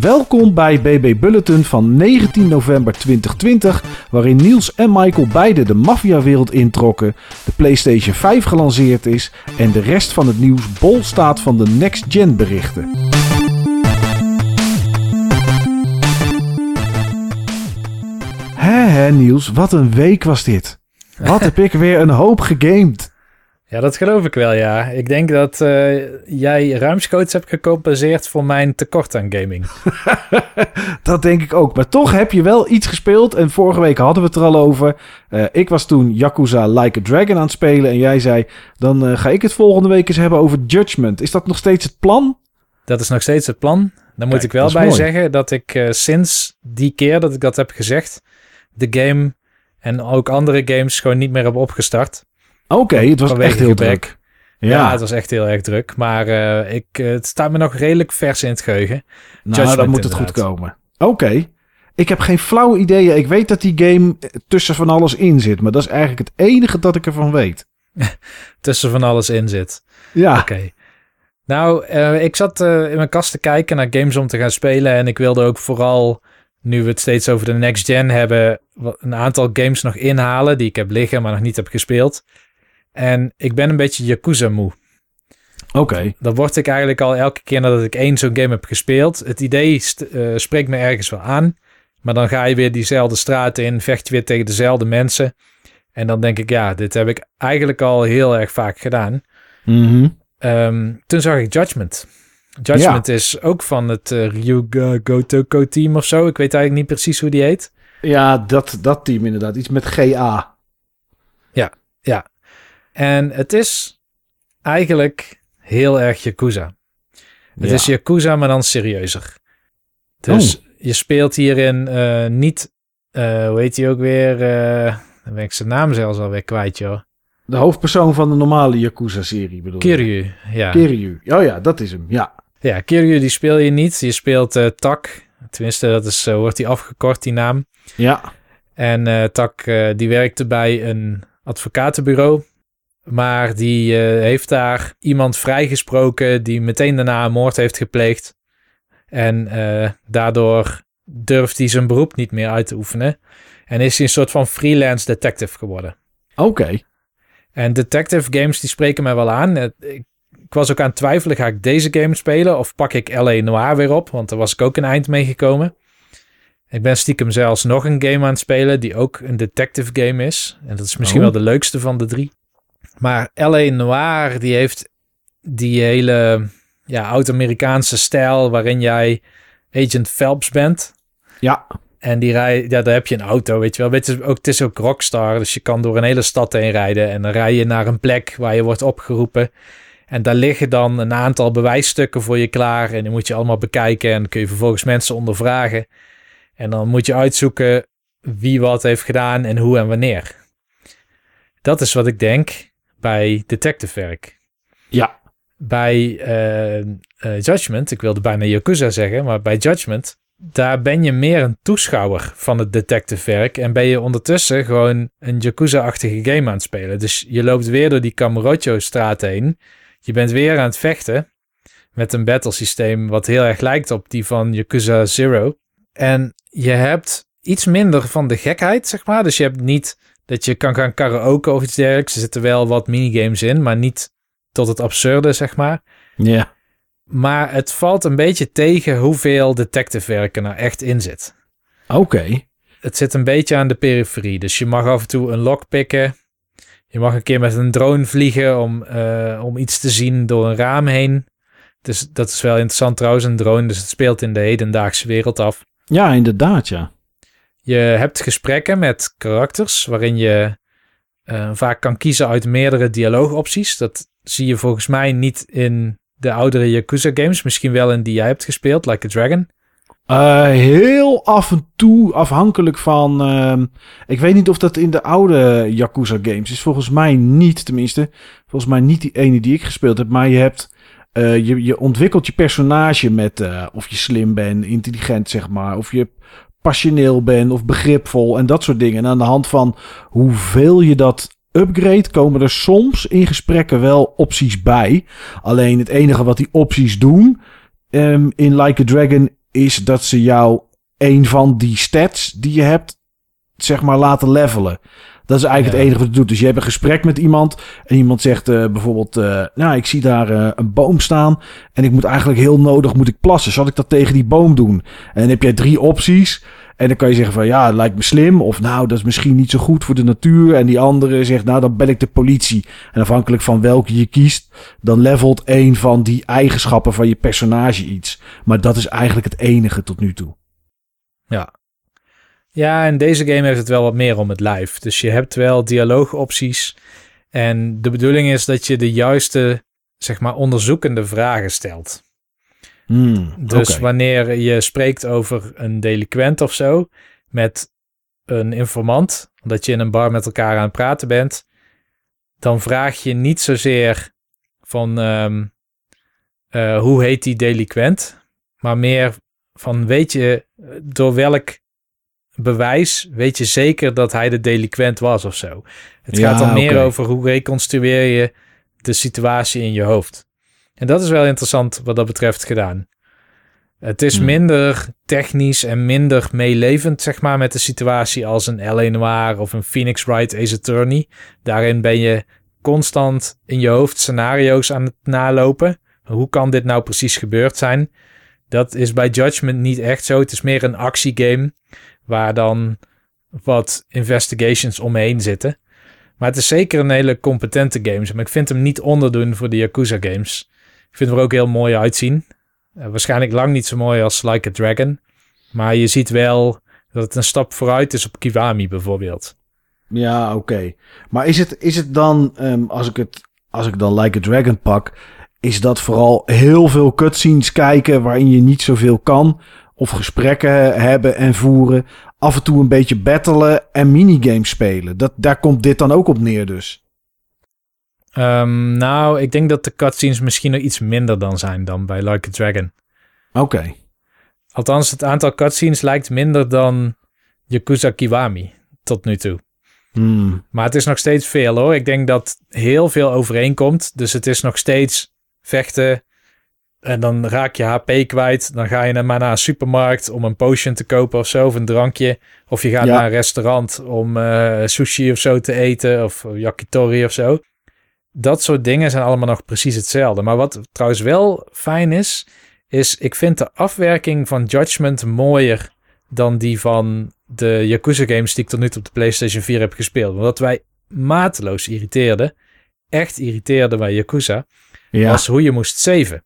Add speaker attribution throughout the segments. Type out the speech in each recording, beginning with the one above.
Speaker 1: Welkom bij BB Bulletin van 19 november 2020, waarin Niels en Michael beide de maffiawereld introkken, de PlayStation 5 gelanceerd is en de rest van het nieuws bol staat van de next-gen berichten. Hé hé Niels, wat een week was dit. Wat heb ik weer een hoop gegamed.
Speaker 2: Ja, dat geloof ik wel, ja. Ik denk dat uh, jij ruimschoots hebt gecompenseerd voor mijn tekort aan gaming.
Speaker 1: dat denk ik ook. Maar toch heb je wel iets gespeeld. En vorige week hadden we het er al over. Uh, ik was toen Yakuza Like a Dragon aan het spelen. En jij zei, dan uh, ga ik het volgende week eens hebben over Judgment. Is dat nog steeds het plan?
Speaker 2: Dat is nog steeds het plan. Dan moet ik wel bij mooi. zeggen dat ik sinds die keer dat ik dat heb gezegd... de game en ook andere games gewoon niet meer heb opgestart.
Speaker 1: Oké, okay, het was echt heel druk.
Speaker 2: Ja. ja. het was echt heel erg druk. Maar uh, ik, het staat me nog redelijk vers in het geheugen.
Speaker 1: Nou, Judgment dan moet het goed komen. Oké. Okay. Ik heb geen flauwe ideeën. Ik weet dat die game tussen van alles in zit. Maar dat is eigenlijk het enige dat ik ervan weet.
Speaker 2: tussen van alles in zit.
Speaker 1: Ja.
Speaker 2: Oké. Nou, uh, ik zat uh, in mijn kast te kijken naar games om te gaan spelen. En ik wilde ook vooral, nu we het steeds over de next gen hebben, een aantal games nog inhalen die ik heb liggen, maar nog niet heb gespeeld. En ik ben een beetje Yakuza moe.
Speaker 1: Oké. Okay.
Speaker 2: Dan word ik eigenlijk al elke keer nadat ik één zo'n game heb gespeeld. Het idee uh, spreekt me ergens wel aan. Maar dan ga je weer diezelfde straten in, vecht je weer tegen dezelfde mensen. En dan denk ik, ja, dit heb ik eigenlijk al heel erg vaak gedaan.
Speaker 1: Mm
Speaker 2: um, toen zag ik Judgment. Judgment ja. is ook van het uh, Ryuga Gotoko team of zo. Ik weet eigenlijk niet precies hoe die heet.
Speaker 1: Ja, dat, dat team inderdaad. Iets met GA.
Speaker 2: Ja, ja. En het is eigenlijk heel erg Yakuza. Het ja. is Yakuza, maar dan serieuzer. Dus oh. je speelt hierin uh, niet, uh, hoe heet hij ook weer? Uh, dan ben ik zijn naam zelfs alweer kwijt, joh.
Speaker 1: De hoofdpersoon van de normale Yakuza-serie bedoel
Speaker 2: Kiryu, ja.
Speaker 1: Kiryu, oh ja, dat is hem, ja.
Speaker 2: Ja, Kiryu die speel je niet. Je speelt Tak. Tenminste, dat is, wordt die afgekort, die naam.
Speaker 1: Ja.
Speaker 2: En Tak, die werkte bij een advocatenbureau. Maar die uh, heeft daar iemand vrijgesproken die meteen daarna een moord heeft gepleegd. En uh, daardoor durft hij zijn beroep niet meer uit te oefenen. En is hij een soort van freelance detective geworden.
Speaker 1: Oké. Okay.
Speaker 2: En detective games die spreken mij wel aan. Ik, ik, was ook aan het twijfelen, ga ik deze game spelen of pak ik L.A. Noir weer op? Want daar was ik ook een eind mee gekomen. Ik ben stiekem zelfs nog een game aan het spelen die ook een detective game is. En dat is misschien oh. wel de leukste van de drie. Maar L.A. Noir, die heeft die hele ja, oud-Amerikaanse stijl waarin jij Agent Phelps bent.
Speaker 1: Ja.
Speaker 2: En die rij, ja, daar heb je een auto, weet je wel. Het is, ook, het is ook Rockstar, dus je kan door een hele stad heen rijden. En dan rij je naar een plek waar je wordt opgeroepen. En daar liggen dan een aantal bewijsstukken voor je klaar. En die moet je allemaal bekijken. En dan kun je vervolgens mensen ondervragen. En dan moet je uitzoeken wie wat heeft gedaan en hoe en wanneer. Dat is wat ik denk bij detective werk.
Speaker 1: Ja.
Speaker 2: Bij uh, uh, Judgment, ik wilde bijna Yakuza zeggen, maar bij Judgment, daar ben je meer een toeschouwer van het detective werk en ben je ondertussen gewoon een Yakuza-achtige game aan het spelen. Dus je loopt weer door die Kamurocho-straat heen. Je bent weer aan het vechten met een battle systeem wat heel erg lijkt op die van Yakuza Zero. En je hebt iets minder van de gekheid, zeg maar. Dus je hebt niet dat je kan gaan karaoke of iets dergelijks. Er zitten wel wat minigames in, maar niet tot het absurde, zeg maar.
Speaker 1: Ja.
Speaker 2: Maar het valt een beetje tegen hoeveel detective werk er nou echt in zit.
Speaker 1: Oké.
Speaker 2: Het zit een beetje aan de periferie. Dus je mag af en toe een lock pikken. Je mag een keer met een drone vliegen om, uh, om iets te zien door een raam heen. Dus dat is wel interessant trouwens, een drone. Dus het speelt in de hedendaagse wereld af.
Speaker 1: Ja, inderdaad, ja.
Speaker 2: Je hebt gesprekken met karakters waarin je uh, vaak kan kiezen uit meerdere dialoogopties. Dat zie je volgens mij niet in de oudere Yakuza games. Misschien wel in die jij hebt gespeeld, Like a Dragon.
Speaker 1: Uh, heel af en toe afhankelijk van. Uh, ik weet niet of dat in de oude Yakuza games is. Volgens mij niet, tenminste. Volgens mij niet die ene die ik gespeeld heb. Maar je hebt. Uh, je, je ontwikkelt je personage met of je slim bent, intelligent zeg maar. Of je passioneel ben of begripvol en dat soort dingen. En aan de hand van hoeveel je dat upgrade, komen er soms in gesprekken wel opties bij. Alleen het enige wat die opties doen um, in Like a Dragon is dat ze jou een van die stats die je hebt, zeg maar, laten levelen. Dat is eigenlijk
Speaker 2: Ja.
Speaker 1: het enige wat het doet. Dus je hebt een gesprek met iemand en iemand zegt eh, bijvoorbeeld, eh, nou, ik zie daar eh, een boom staan en ik moet eigenlijk heel nodig moet ik plassen. Zal ik dat tegen die boom doen? En dan heb jij drie opties. En dan kan je zeggen van ja, het lijkt me slim. Of nou, dat is misschien niet zo goed voor de natuur. En die andere zegt nou, dan bel ik de politie. En afhankelijk van welke je kiest, dan levelt een van die eigenschappen van je personage iets. Maar dat is eigenlijk het enige tot nu toe.
Speaker 2: Ja, en deze game heeft het wel wat meer om het lijf. Dus je hebt wel dialoogopties. En de bedoeling is dat je de juiste, zeg maar, onderzoekende vragen stelt.
Speaker 1: Hmm,
Speaker 2: Dus wanneer je spreekt over een delinquent of zo met een informant, dat je in een bar met elkaar aan het praten bent, dan vraag je niet zozeer van ehm, eh, hoe heet die delinquent, maar meer van weet je door welk bewijs weet je zeker dat hij de delinquent was of zo. Het
Speaker 1: Ja,
Speaker 2: gaat dan meer over hoe reconstrueer je de situatie in je hoofd. En dat is wel interessant wat dat betreft gedaan. Het is
Speaker 1: Hmm.
Speaker 2: minder technisch en minder meelevend, zeg maar, met de situatie als een L.A. Noir of een Phoenix Wright Ace Attorney. Daarin ben je constant in je hoofd scenario's aan het nalopen. Hoe kan dit nou precies gebeurd zijn? Dat is bij Judgment niet echt zo. Het is meer een actiegame waar dan wat investigations omheen zitten. Maar het is zeker een hele competente game. Maar ik vind hem niet onderdoen voor de Yakuza games. Ik vind hem er ook heel mooi uitzien. Eh, waarschijnlijk lang niet zo mooi als Like a Dragon. Maar je ziet wel dat het een stap vooruit is op Kiwami bijvoorbeeld.
Speaker 1: Ja, oké. Maar is het, is het dan, ehm, als, ik het, als ik dan Like a Dragon pak, is dat vooral heel veel cutscenes kijken waarin je niet zoveel kan? Of gesprekken hebben en voeren? Af en toe een beetje battelen en minigames spelen. Dat, daar komt dit dan ook op neer dus.
Speaker 2: Ehm, nou, ik denk dat de cutscenes misschien nog iets minder dan zijn dan bij Like a Dragon.
Speaker 1: Oké.
Speaker 2: Althans, het aantal cutscenes lijkt minder dan Yakuza Kiwami tot nu toe.
Speaker 1: Hmm.
Speaker 2: Maar het is nog steeds veel hoor. Ik denk dat heel veel overeenkomt. Dus het is nog steeds vechten. En dan raak je HP kwijt. Dan ga je naar- maar naar een supermarkt om een potion te kopen of zo. Of een drankje. Of je gaat
Speaker 1: Ja.
Speaker 2: naar een restaurant om eh, sushi of zo te eten. Of yakitori of zo. Dat soort dingen zijn allemaal nog precies hetzelfde. Maar wat trouwens wel fijn is. Is ik vind de afwerking van Judgment mooier dan die van de Yakuza games die ik tot nu toe op de PlayStation 4 heb gespeeld. Wat wij mateloos irriteerden, echt irriteerden bij Yakuza,
Speaker 1: Ja,
Speaker 2: was hoe je moest saven.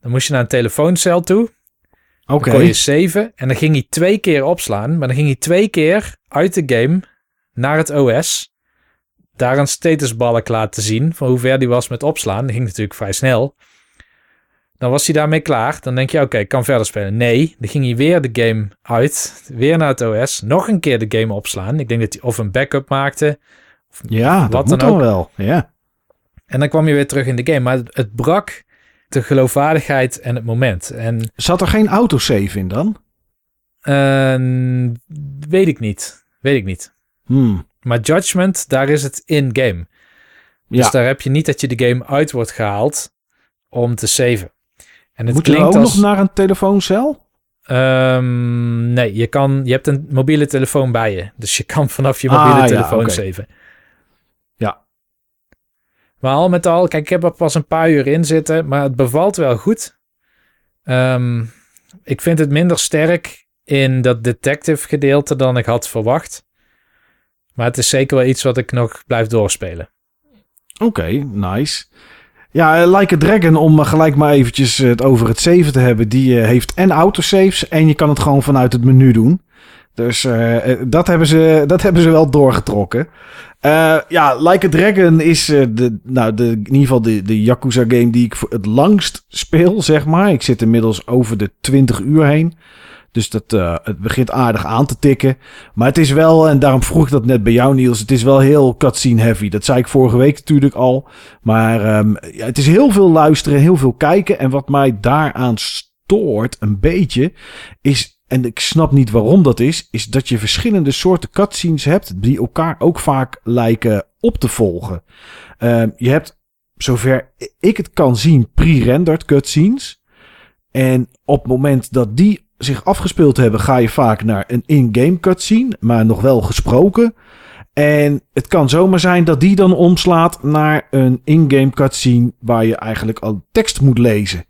Speaker 2: Dan moest je naar een telefooncel toe,
Speaker 1: oké.
Speaker 2: dan kon je saven en dan ging hij twee keer opslaan, maar dan ging hij twee keer uit de game naar het OS, daar een statusbalk laten zien van hoe ver die was met opslaan. Dat ging natuurlijk vrij snel. Dan was hij daarmee klaar. Dan denk je, oké, ik kan verder spelen. Nee, dan ging hij weer de game uit. Weer naar het OS. Nog een keer de game opslaan. Ik denk dat hij of een backup maakte.
Speaker 1: Ja, dat
Speaker 2: Wat
Speaker 1: moet
Speaker 2: dan
Speaker 1: dan
Speaker 2: ook.
Speaker 1: wel. Ja.
Speaker 2: En dan kwam je weer terug in de game. Maar het, het brak de geloofwaardigheid en het moment. En
Speaker 1: Zat er geen autosave in dan?
Speaker 2: eh, weet ik niet. Weet ik niet.
Speaker 1: Hmm.
Speaker 2: Maar Judgment, daar is het in-game.
Speaker 1: Ja.
Speaker 2: Dus daar heb je niet dat je de game uit wordt gehaald om te saven. En het
Speaker 1: Moet je
Speaker 2: klinkt
Speaker 1: ook
Speaker 2: als...
Speaker 1: nog naar een telefooncel?
Speaker 2: Ehm, nee, je, kan, je hebt een mobiele telefoon bij je. Dus je kan vanaf je
Speaker 1: Ah,
Speaker 2: mobiele
Speaker 1: ja,
Speaker 2: telefoon saven. Maar al met al, kijk, ik heb er pas een paar uur in zitten, maar het bevalt wel goed. Ehm, ik vind het minder sterk in dat detective gedeelte dan ik had verwacht. Maar het is zeker wel iets wat ik nog blijf doorspelen.
Speaker 1: Oké, nice. Ja, eh, Like a Dragon, om gelijk maar eventjes eh, het over het saven te hebben. Die eh, heeft en autosaves en je kan het gewoon vanuit het menu doen. Dus dat, hebben ze, dat hebben ze wel doorgetrokken. Eh, ja, Like a Dragon is eh, de, nou, de, in ieder geval de, de Yakuza game die ik het langst speel, zeg maar. Ik zit inmiddels over de 20 uur heen. Dus dat, eh, het begint aardig aan te tikken. Maar het is wel, en daarom vroeg ik dat net bij jou Niels, het is wel heel cutscene heavy. Dat zei ik vorige week natuurlijk al. Maar ehm, ja, het is heel veel luisteren, heel veel kijken. En wat mij daaraan stoort een beetje, is, en ik snap niet waarom dat is, is dat je verschillende soorten cutscenes hebt die elkaar ook vaak lijken op te volgen. Ehm, je hebt, zover ik het kan zien, pre-rendered cutscenes. En op het moment dat die zich afgespeeld hebben, ga je vaak naar een in-game cutscene, maar nog wel gesproken. En het kan zomaar zijn dat die dan omslaat naar een in-game cutscene waar je eigenlijk al tekst moet lezen.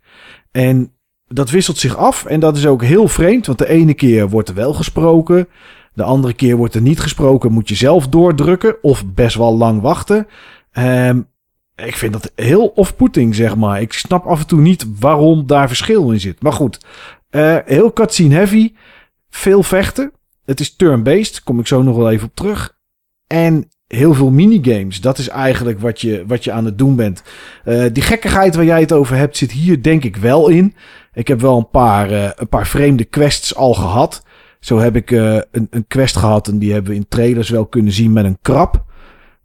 Speaker 1: En dat wisselt zich af en dat is ook heel vreemd, want de ene keer wordt er wel gesproken, de andere keer wordt er niet gesproken, moet je zelf doordrukken of best wel lang wachten. Um, ik vind dat heel off-putting, zeg maar. Ik snap af en toe niet waarom daar verschil in zit. Maar goed, uh, heel cutscene heavy, veel vechten. Het is turn-based, kom ik zo nog wel even op terug. En heel veel minigames. Dat is eigenlijk wat je, wat je aan het doen bent. Uh, die gekkigheid waar jij het over hebt, zit hier denk ik wel in. Ik heb wel een paar, uh, een paar vreemde quests al gehad. Zo heb ik uh, een, een quest gehad en die hebben we in trailers wel kunnen zien met een krab.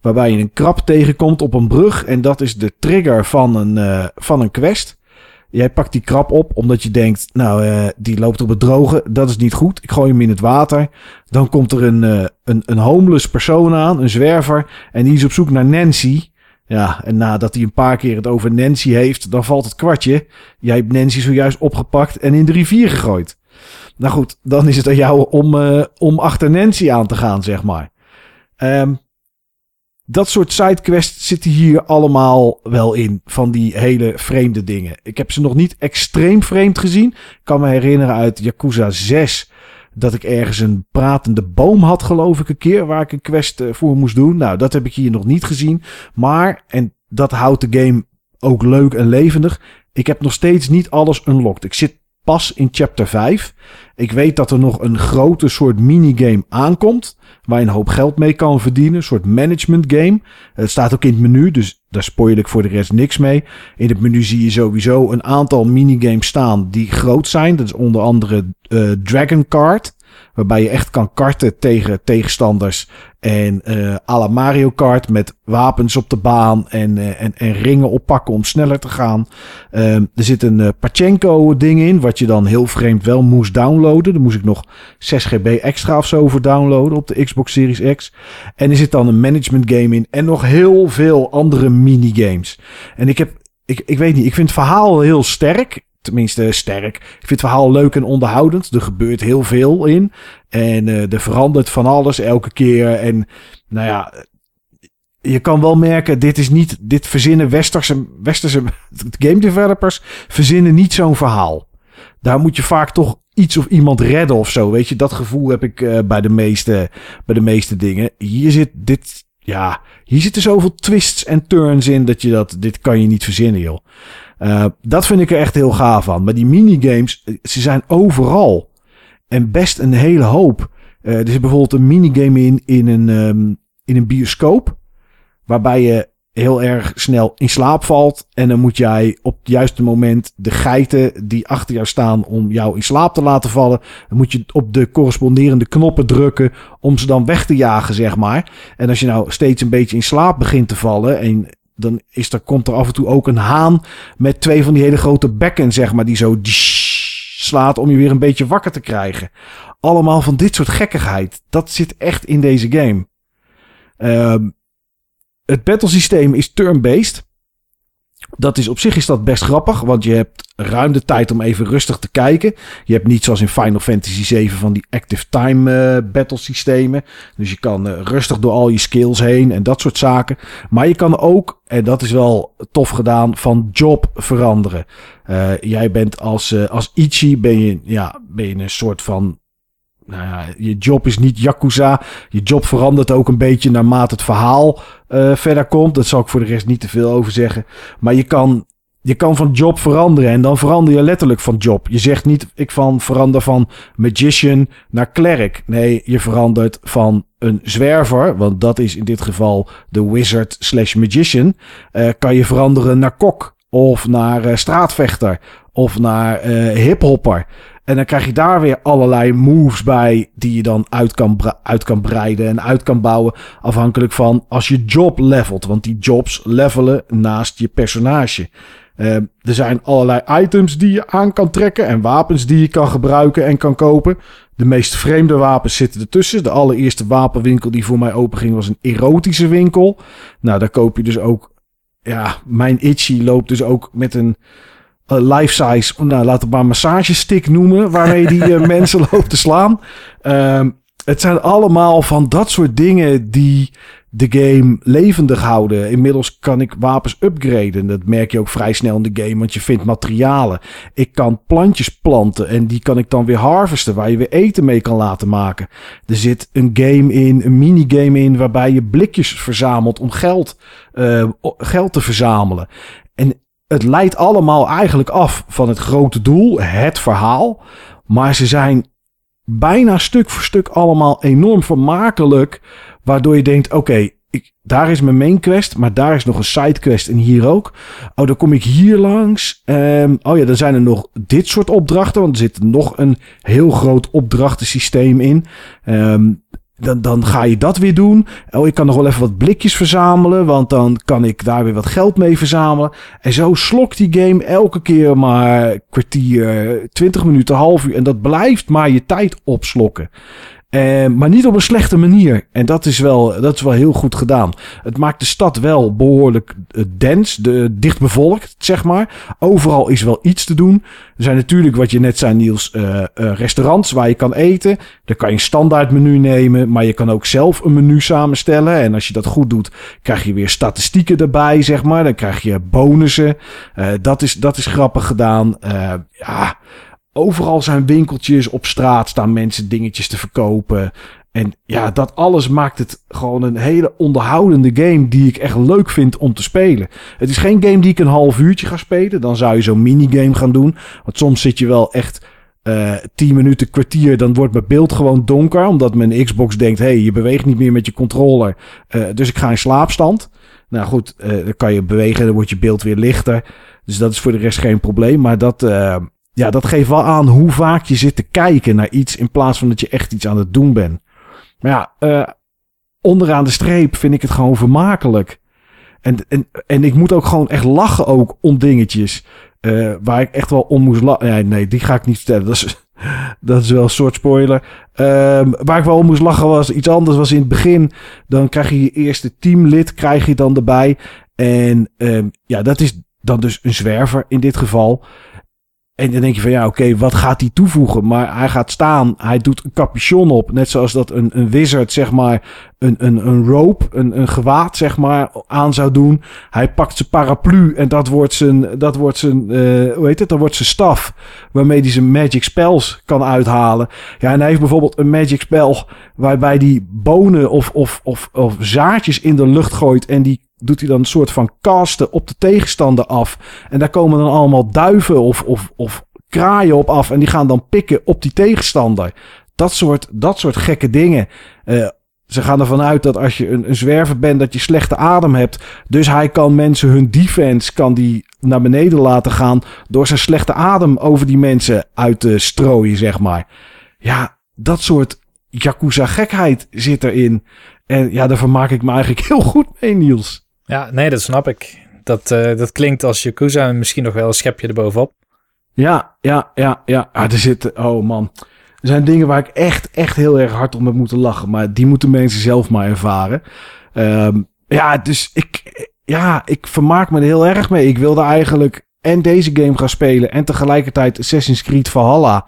Speaker 1: Waarbij je een krab tegenkomt op een brug en dat is de trigger van een, van een quest. Jij pakt die krab op omdat je denkt, nou, die loopt op het droge. Dat is niet goed. Ik gooi hem in het water. Dan komt er een, een, een homeless persoon aan, een zwerver. En die is op zoek naar Nancy. Ja, en nadat hij een paar keer het over Nancy heeft, dan valt het kwartje. Jij hebt Nancy zojuist opgepakt en in de rivier gegooid. Nou goed, dan is het aan jou om, uh, om achter Nancy aan te gaan, zeg maar. Um, dat soort sidequests zitten hier allemaal wel in. Van die hele vreemde dingen. Ik heb ze nog niet extreem vreemd gezien. Ik kan me herinneren uit Yakuza 6. Dat ik ergens een pratende boom had, geloof ik, een keer. Waar ik een quest eh, voor moest doen. Nou, dat heb ik hier nog niet gezien. Maar, en dat houdt de game ook leuk en levendig. Ik heb nog steeds niet alles unlocked. Ik zit pas in chapter 5. Ik weet dat er nog een grote soort minigame aankomt. Waar je een hoop geld mee kan verdienen. Een soort management game. Het staat ook in het menu, dus daar spoil ik voor de rest niks mee. In het menu zie je sowieso een aantal minigames staan die groot zijn. Dat is onder andere uh, Dragon Card. Waarbij je echt kan karten tegen tegenstanders. En uh, à la Mario Kart met wapens op de baan en, uh, en, en ringen oppakken om sneller te gaan. Uh, er zit een uh, Pachenko ding in, wat je dan heel vreemd wel moest downloaden. Daar moest ik nog 6 GB extra of zo voor downloaden op de Xbox Series X. En er zit dan een management game in en nog heel veel andere minigames. En ik heb, ik, ik weet niet, ik vind het verhaal heel sterk tenminste sterk. Ik vind het verhaal leuk en onderhoudend. Er gebeurt heel veel in. En uh, er verandert van alles elke keer. En nou ja, je kan wel merken, dit is niet, dit verzinnen westerse, westerse game developers verzinnen niet zo'n verhaal. Daar moet je vaak toch iets of iemand redden of zo. Weet je, dat gevoel heb ik uh, bij, de meeste, bij de meeste dingen. Hier zit dit, ja, hier zitten zoveel twists en turns in dat je dat, dit kan je niet verzinnen, joh. Uh, dat vind ik er echt heel gaaf van. Maar die minigames, ze zijn overal. En best een hele hoop. Uh, er zit bijvoorbeeld een minigame in, in een, um, in een bioscoop. Waarbij je heel erg snel in slaap valt. En dan moet jij op het juiste moment de geiten die achter jou staan om jou in slaap te laten vallen. Dan moet je op de corresponderende knoppen drukken om ze dan weg te jagen, zeg maar. En als je nou steeds een beetje in slaap begint te vallen en dan is er, komt er af en toe ook een haan met twee van die hele grote bekken, zeg maar, die zo slaat om je weer een beetje wakker te krijgen. Allemaal van dit soort gekkigheid. Dat zit echt in deze game. Uh, het battlesysteem is turn-based. Dat is op zich is dat best grappig, want je hebt ruim de tijd om even rustig te kijken. Je hebt niet zoals in Final Fantasy 7 van die active time uh, battle systemen. Dus je kan uh, rustig door al je skills heen en dat soort zaken. Maar je kan ook, en dat is wel tof gedaan, van job veranderen. Uh, jij bent als, als Ichi, ben je, ja, ben je een soort van nou ja, je job is niet Yakuza. Je job verandert ook een beetje naarmate het verhaal uh, verder komt. Dat zal ik voor de rest niet te veel over zeggen. Maar je kan, je kan van job veranderen en dan verander je letterlijk van job. Je zegt niet, ik van verander van magician naar klerk. Nee, je verandert van een zwerver, want dat is in dit geval de wizard slash magician. Uh, kan je veranderen naar kok of naar uh, straatvechter of naar hiphopper. En dan krijg je daar weer allerlei moves bij die je dan uit kan, uit kan breiden en uit kan bouwen. Afhankelijk van als je job levelt. Want die jobs levelen naast je personage. Uh, er zijn allerlei items die je aan kan trekken en wapens die je kan gebruiken en kan kopen. De meest vreemde wapens zitten ertussen. De allereerste wapenwinkel die voor mij openging was een erotische winkel. Nou, daar koop je dus ook. Ja, mijn Itchy loopt dus ook met een life-size, nou, laat het maar massagestick noemen, waarmee die mensen loopt te slaan. Ehm, het zijn allemaal van dat soort dingen die de game levendig houden. Inmiddels kan ik wapens upgraden. Dat merk je ook vrij snel in de game, want je vindt materialen. Ik kan plantjes planten en die kan ik dan weer harvesten, waar je weer eten mee kan laten maken. Er zit een game in, een minigame in, waarbij je blikjes verzamelt om geld, uh, geld te verzamelen. Het leidt allemaal eigenlijk af van het grote doel, het verhaal. Maar ze zijn bijna stuk voor stuk allemaal enorm vermakelijk. Waardoor je denkt, oké, daar is mijn main quest, maar daar is nog een side quest en hier ook. Oh, dan kom ik hier langs. Um, oh ja, dan zijn er nog dit soort opdrachten, want er zit nog een heel groot opdrachtensysteem in. Um, dan, dan ga je dat weer doen. Oh, ik kan nog wel even wat blikjes verzamelen. Want dan kan ik daar weer wat geld mee verzamelen. En zo slokt die game elke keer maar kwartier, 20 minuten, half uur. En dat blijft maar je tijd opslokken. Uh, maar niet op een slechte manier. En dat is, wel, dat is wel heel goed gedaan. Het maakt de stad wel behoorlijk uh, dens, de, dicht bevolkt, zeg maar. Overal is wel iets te doen. Er zijn natuurlijk, wat je net zei, Niels, uh, restaurants waar je kan eten. Daar kan je een standaard menu nemen, maar je kan ook zelf een menu samenstellen. En als je dat goed doet, krijg je weer statistieken erbij, zeg maar. Dan krijg je bonussen. dat, is, dat is grappig gedaan. ja. Overal zijn winkeltjes, op straat staan mensen dingetjes te verkopen. En ja, dat alles maakt het gewoon een hele onderhoudende game die ik echt leuk vind om te spelen. Het is geen game die ik een half uurtje ga spelen. Dan zou je zo'n minigame gaan doen. Want soms zit je wel echt uh, 10 minuten, kwartier. Dan wordt mijn beeld gewoon donker. Omdat mijn Xbox denkt, hey, je beweegt niet meer met je controller. Uh, dus ik ga in slaapstand. Nou goed, uh, dan kan je bewegen. Dan wordt je beeld weer lichter. Dus dat is voor de rest geen probleem. Maar dat ja, dat geeft wel aan hoe vaak je zit te kijken naar iets in plaats van dat je echt iets aan het doen bent. Maar ja, uh, onderaan de streep vind ik het gewoon vermakelijk. En, en, en ik moet ook gewoon echt lachen ook om dingetjes. Uh, waar ik echt wel om moest lachen. Nee, nee, die ga ik niet vertellen. Dat is, dat is wel een soort spoiler. Um, waar ik wel om moest lachen was iets anders. Was in het begin. Dan krijg je je eerste teamlid krijg je dan erbij. En um, ja, dat is dan dus een zwerver in dit geval. En dan denk je van ja, oké, wat gaat hij toevoegen? Maar hij gaat staan, hij doet een capuchon op. Net zoals dat een, een wizard, zeg maar, een, een, een rope, een, een gewaad, zeg maar, aan zou doen. Hij pakt zijn paraplu en dat wordt zijn, dat wordt zijn uh, hoe heet het? Dat wordt zijn staf. Waarmee hij zijn magic spells kan uithalen. Ja, en hij heeft bijvoorbeeld een magic spel waarbij hij bonen of, of, of, of zaadjes in de lucht gooit. En die doet hij dan een soort van casten op de tegenstander af. En daar komen dan allemaal duiven of, of, of kraaien op af. En die gaan dan pikken op die tegenstander. Dat soort, dat soort gekke dingen. Uh, ze gaan ervan uit dat als je een, een zwerver bent, dat je slechte adem hebt. Dus hij kan mensen hun defense kan die naar beneden laten gaan. Door zijn slechte adem over die mensen uit te strooien, zeg maar. Ja, dat soort Yakuza gekheid zit erin. En ja, daar vermaak ik me eigenlijk heel goed mee, Niels.
Speaker 2: Ja, nee, dat snap ik. Dat, uh, dat klinkt als Yakuza en misschien nog wel een schepje erbovenop.
Speaker 1: Ja, ja, ja, ja. Ah, er zit, oh man. Er zijn dingen waar ik echt, echt heel erg hard om heb moeten lachen. Maar die moeten mensen zelf maar ervaren. Um, ja, dus ik, ja, ik vermaak me er heel erg mee. Ik wilde eigenlijk en deze game gaan spelen en tegelijkertijd Assassin's Creed Valhalla.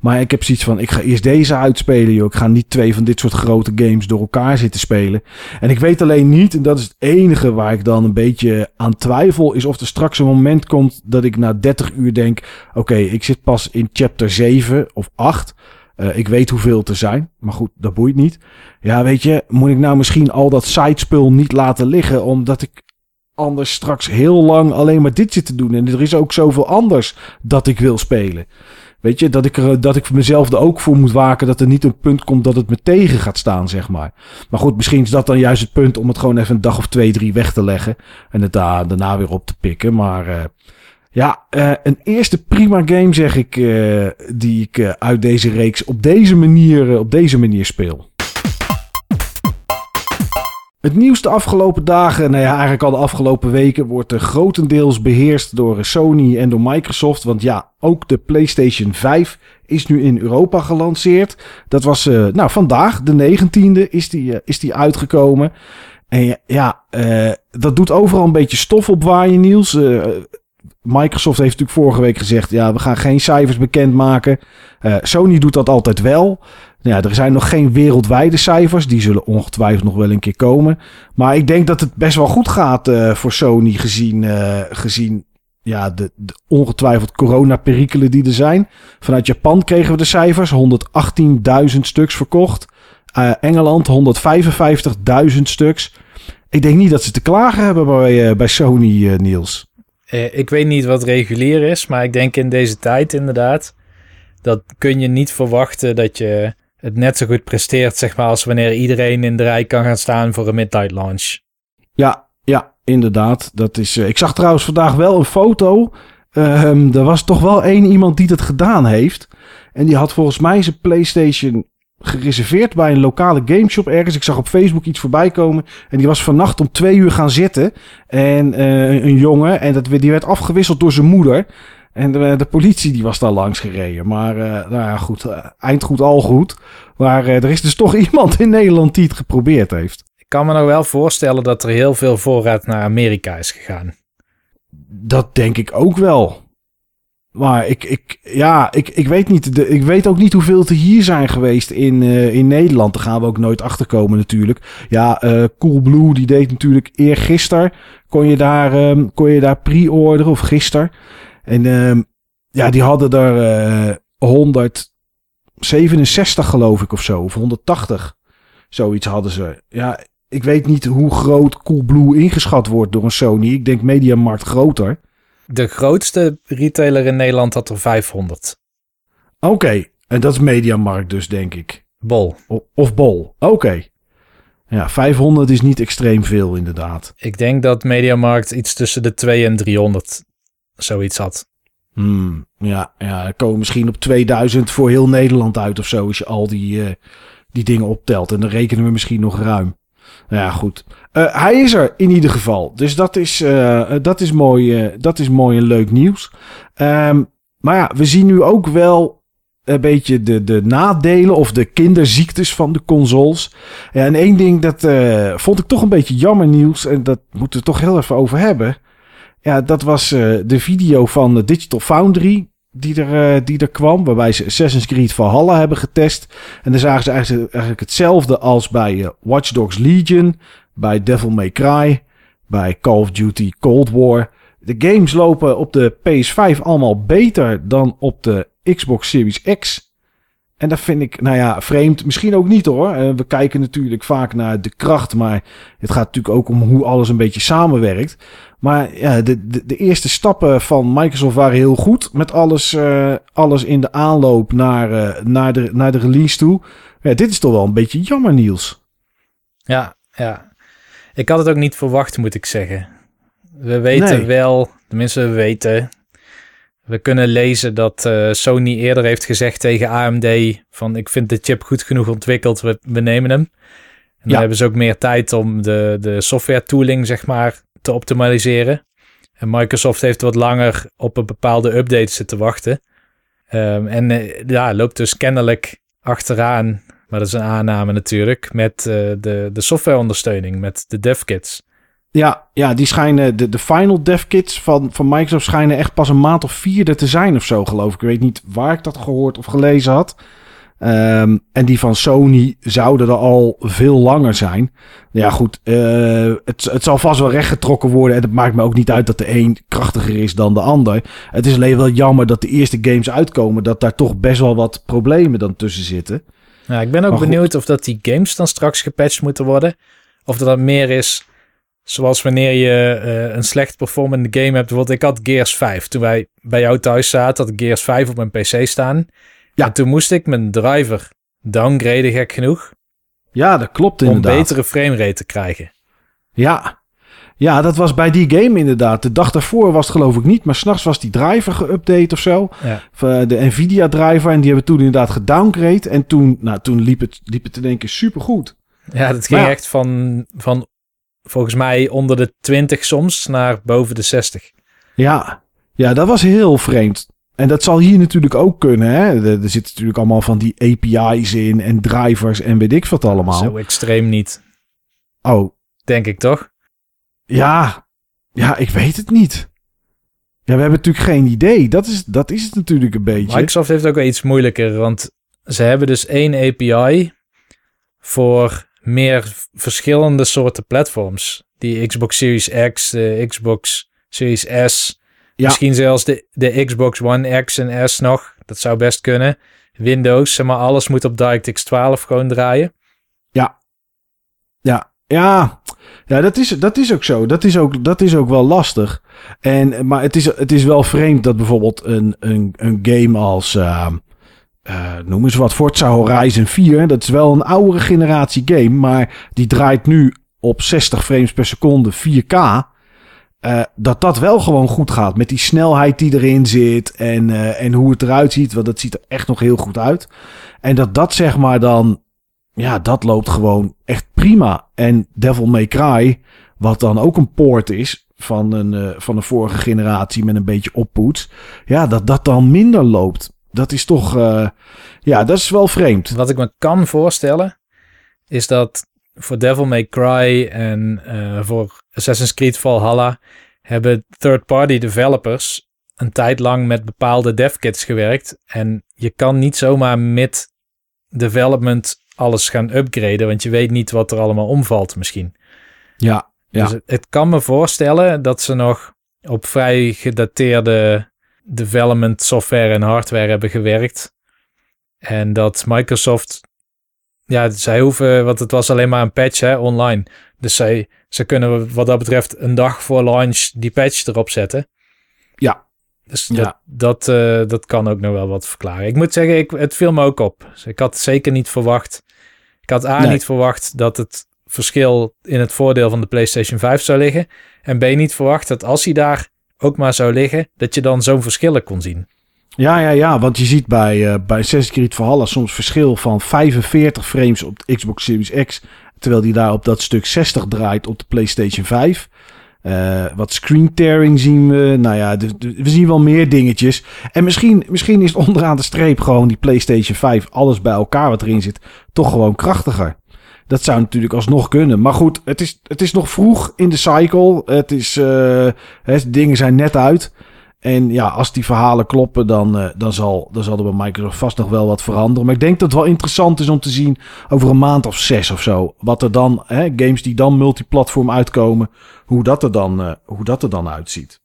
Speaker 1: Maar ik heb zoiets van, ik ga eerst deze uitspelen, joh. Ik ga niet twee van dit soort grote games door elkaar zitten spelen. En ik weet alleen niet, en dat is het enige waar ik dan een beetje aan twijfel, is of er straks een moment komt dat ik na 30 uur denk, oké, ik zit pas in chapter 7 of 8. Uh, ik weet hoeveel te zijn, maar goed, dat boeit niet. Ja, weet je, moet ik nou misschien al dat sidespul niet laten liggen, omdat ik anders straks heel lang alleen maar dit zit te doen. En er is ook zoveel anders dat ik wil spelen. Weet je, dat ik, er, dat ik mezelf er ook voor moet waken dat er niet een punt komt dat het me tegen gaat staan, zeg maar. Maar goed, misschien is dat dan juist het punt om het gewoon even een dag of twee, drie weg te leggen. En het daar, daarna weer op te pikken. Maar uh, ja, uh, een eerste prima game, zeg ik, uh, die ik uit deze reeks op deze manier, op deze manier speel. Het nieuws de afgelopen dagen, nou ja, eigenlijk al de afgelopen weken, wordt er grotendeels beheerst door Sony en door Microsoft. Want ja, ook de PlayStation 5 is nu in Europa gelanceerd. Dat was, uh, nou, vandaag, de 19e, is die, uh, is die uitgekomen. En ja, uh, dat doet overal een beetje stof op waaien, Niels Microsoft heeft natuurlijk vorige week gezegd: ja, we gaan geen cijfers bekendmaken. Uh, Sony doet dat altijd wel. Nou ja, er zijn nog geen wereldwijde cijfers. Die zullen ongetwijfeld nog wel een keer komen. Maar ik denk dat het best wel goed gaat uh, voor Sony gezien, uh, gezien ja, de, de ongetwijfeld coronaperikelen die er zijn. Vanuit Japan kregen we de cijfers. 118.000 stuks verkocht. Uh, Engeland 155.000 stuks. Ik denk niet dat ze te klagen hebben bij, bij Sony, Niels.
Speaker 2: ik weet niet wat regulier is, maar ik denk in deze tijd inderdaad... dat kun je niet verwachten dat je het net zo goed presteert... zeg maar als wanneer iedereen in de rij kan gaan staan voor een midnight launch.
Speaker 1: Ja, ja, inderdaad. Dat is, ik zag trouwens vandaag wel een foto... Um, er was toch wel één iemand die dat gedaan heeft. En die had volgens mij zijn PlayStation gereserveerd bij een lokale gameshop ergens. Ik zag op Facebook iets voorbij komen. En die was vannacht om twee uur gaan zitten. En uh, een jongen. En dat, die werd afgewisseld door zijn moeder. En de, de politie die was daar langs gereden. Maar uh, nou ja, goed. Uh, eind goed, al goed. Maar er is dus toch iemand in Nederland die het geprobeerd heeft.
Speaker 2: Ik kan me nou wel voorstellen dat er heel veel voorraad naar Amerika is gegaan.
Speaker 1: Dat denk ik ook wel. Maar ik, ik, ja, ik, ik weet niet. De, ik weet ook niet hoeveel er hier zijn geweest in, in Nederland. Daar gaan we ook nooit achter komen natuurlijk. Ja, Coolblue die deed natuurlijk eergisteren. Kon je daar, um, kon je daar pre-orderen of gisteren. En um, ja, die hadden er uh, 167 geloof ik of zo. Of 180. Zoiets hadden ze. Ja, ik weet niet hoe groot Coolblue ingeschat wordt door een Sony. Ik denk Mediamarkt groter.
Speaker 2: De grootste retailer in Nederland had er 500.
Speaker 1: Oké, okay. en dat is Mediamarkt dus, denk ik.
Speaker 2: Bol.
Speaker 1: O of Bol, oké. Okay. Ja, 500 is niet extreem veel, inderdaad.
Speaker 2: Ik denk dat Mediamarkt iets tussen de 2 en 300 zoiets had.
Speaker 1: Hmm, ja, ja, komen misschien op 2000 voor heel Nederland uit of zo, als je al die, uh, die dingen optelt. En dan rekenen we misschien nog ruim. Nou ja, goed. Uh, hij is er in ieder geval. Dus dat is, uh, dat is, mooi, dat is mooi en leuk nieuws. Um, maar ja, we zien nu ook wel een beetje de, de nadelen of de kinderziektes van de consoles. En één ding dat vond ik toch een beetje jammer nieuws. En dat moeten we toch heel even over hebben. Ja, dat was de video van Digital Foundry die er, die er kwam. Waarbij ze Assassin's Creed Valhalla hebben getest. En dan zagen ze eigenlijk, eigenlijk hetzelfde als bij uh, Watch Dogs Legion. Bij Devil May Cry. Bij Call of Duty Cold War. De games lopen op de PS5 allemaal beter dan op de Xbox Series X. En dat vind ik, nou ja, vreemd. Misschien ook niet hoor. Uh, we kijken natuurlijk vaak naar de kracht. Maar het gaat natuurlijk ook om hoe alles een beetje samenwerkt. Maar ja, de, de, de eerste stappen van Microsoft waren heel goed. Met alles, uh, alles in de aanloop naar, uh, naar, de, naar de release toe. Ja, dit is toch wel een beetje jammer, Niels.
Speaker 2: Ja, ja. Ik had het ook niet verwacht, moet ik zeggen. We weten nee. wel, tenminste we weten... We kunnen lezen dat uh, Sony eerder heeft gezegd tegen AMD... van ik vind de chip goed genoeg ontwikkeld, we, we nemen hem. En ja. dan hebben ze ook meer tijd om de, de software tooling, zeg maar te optimaliseren. En Microsoft heeft wat langer op een bepaalde update zitten wachten. Um, en uh, ja, loopt dus kennelijk achteraan, maar dat is een aanname natuurlijk, met uh, de, de softwareondersteuning, met de devkits.
Speaker 1: Ja, ja, die schijnen, de, de final devkits van, van Microsoft schijnen echt pas een maand of vierde te zijn of zo, geloof ik. Ik weet niet waar ik dat gehoord of gelezen had. Um, en die van Sony zouden er al veel langer zijn. Ja, goed. Uh, het, het zal vast wel rechtgetrokken worden. En het maakt me ook niet uit dat de een krachtiger is dan de ander. Het is alleen wel jammer dat de eerste games uitkomen. Dat daar toch best wel wat problemen dan tussen zitten.
Speaker 2: Ja, ik ben ook maar benieuwd goed. of dat die games dan straks gepatcht moeten worden. Of dat dat meer is zoals wanneer je uh, een slecht performende game hebt. Bijvoorbeeld, ik had Gears 5. Toen wij bij jou thuis zaten, had ik Gears 5 op mijn PC staan. Ja. En toen moest ik mijn driver downgraden, gek genoeg.
Speaker 1: Ja, dat klopt inderdaad.
Speaker 2: Om betere framerate te krijgen.
Speaker 1: Ja. Ja, dat was bij die game inderdaad. De dag daarvoor was het geloof ik niet, maar s'nachts was die driver geüpdate of zo. Ja. De Nvidia driver. En die hebben toen inderdaad gedowngrade. En toen, nou, toen liep het, liep het in één keer supergoed.
Speaker 2: Ja, dat ging ja. echt van, van volgens mij onder de 20 soms naar boven de 60.
Speaker 1: Ja, ja dat was heel vreemd. En dat zal hier natuurlijk ook kunnen. Hè? Er, er zitten natuurlijk allemaal van die API's in en drivers en weet ik wat allemaal.
Speaker 2: Zo extreem niet.
Speaker 1: Oh.
Speaker 2: Denk ik toch?
Speaker 1: Ja, ja, ik weet het niet. Ja, we hebben natuurlijk geen idee. Dat is, dat is het natuurlijk een beetje.
Speaker 2: Microsoft heeft ook wel iets moeilijker, want ze hebben dus één API voor meer verschillende soorten platforms. Die Xbox Series X, de Xbox Series S,
Speaker 1: Ja.
Speaker 2: misschien zelfs de, de Xbox One X en S nog. Dat zou best kunnen. Windows, zeg maar, alles moet op DirectX 12 gewoon draaien.
Speaker 1: Ja, ja, ja dat, is, dat is ook zo. Dat is ook, dat is ook wel lastig. En, maar het is, het is wel vreemd dat bijvoorbeeld een, een, een game als, uh, uh, noem eens wat, Forza Horizon 4. Dat is wel een oudere generatie game, maar die draait nu op 60 frames per seconde 4K. Uh, dat dat wel gewoon goed gaat. Met die snelheid die erin zit. En, uh, en hoe het eruit ziet. Want dat ziet er echt nog heel goed uit. En dat dat zeg maar dan. Ja, dat loopt gewoon echt prima. En Devil May Cry. Wat dan ook een poort is. Van een, van een vorige generatie. Met een beetje oppoets. Ja, dat dat dan minder loopt. Dat is toch. uh, ja, dat is wel vreemd.
Speaker 2: Wat ik me kan voorstellen. Is dat voor Devil May Cry en uh, voor Assassin's Creed Valhalla hebben third-party developers een tijd lang met bepaalde devkits gewerkt. En je kan niet zomaar met development alles gaan upgraden, want je weet niet wat er allemaal omvalt misschien.
Speaker 1: Ja, ja.
Speaker 2: Dus het, het kan me voorstellen dat ze nog op vrij gedateerde development software en hardware hebben gewerkt. En dat Microsoft ja, zij hoeven, want het was alleen maar een patch hè, online. Dus zij, ze kunnen wat dat betreft een dag voor launch die patch erop zetten.
Speaker 1: Ja.
Speaker 2: Dus dat, ja. dat, uh, dat kan ook nog wel wat verklaren. Ik moet zeggen, ik, het viel me ook op. Dus ik had zeker niet verwacht. Ik had A, nee. niet verwacht dat het verschil in het voordeel van de PlayStation 5 zou liggen. En B, niet verwacht dat als hij daar ook maar zou liggen, dat je dan zo'n verschillen kon zien.
Speaker 1: Ja, ja, ja, want je ziet bij, uh, bij Assassin's Creed Valhalla soms verschil van 45 frames op de Xbox Series X, terwijl die daar op dat stuk 60 draait op de PlayStation 5. Uh, wat screen tearing zien we. Nou ja, we zien wel meer dingetjes. En misschien, misschien is onderaan de streep gewoon die PlayStation 5, alles bij elkaar wat erin zit, toch gewoon krachtiger. Dat zou natuurlijk alsnog kunnen. Maar goed, het is, het is nog vroeg in de cycle. Het is, uh, dingen zijn net uit. En ja, als die verhalen kloppen, dan, uh, dan, zal, dan zal er bij Microsoft vast nog wel wat veranderen. Maar ik denk dat het wel interessant is om te zien over een maand of zes of zo. Wat er dan, hè, games die dan multiplatform uitkomen, hoe dat er dan, uh, hoe dat er dan uitziet.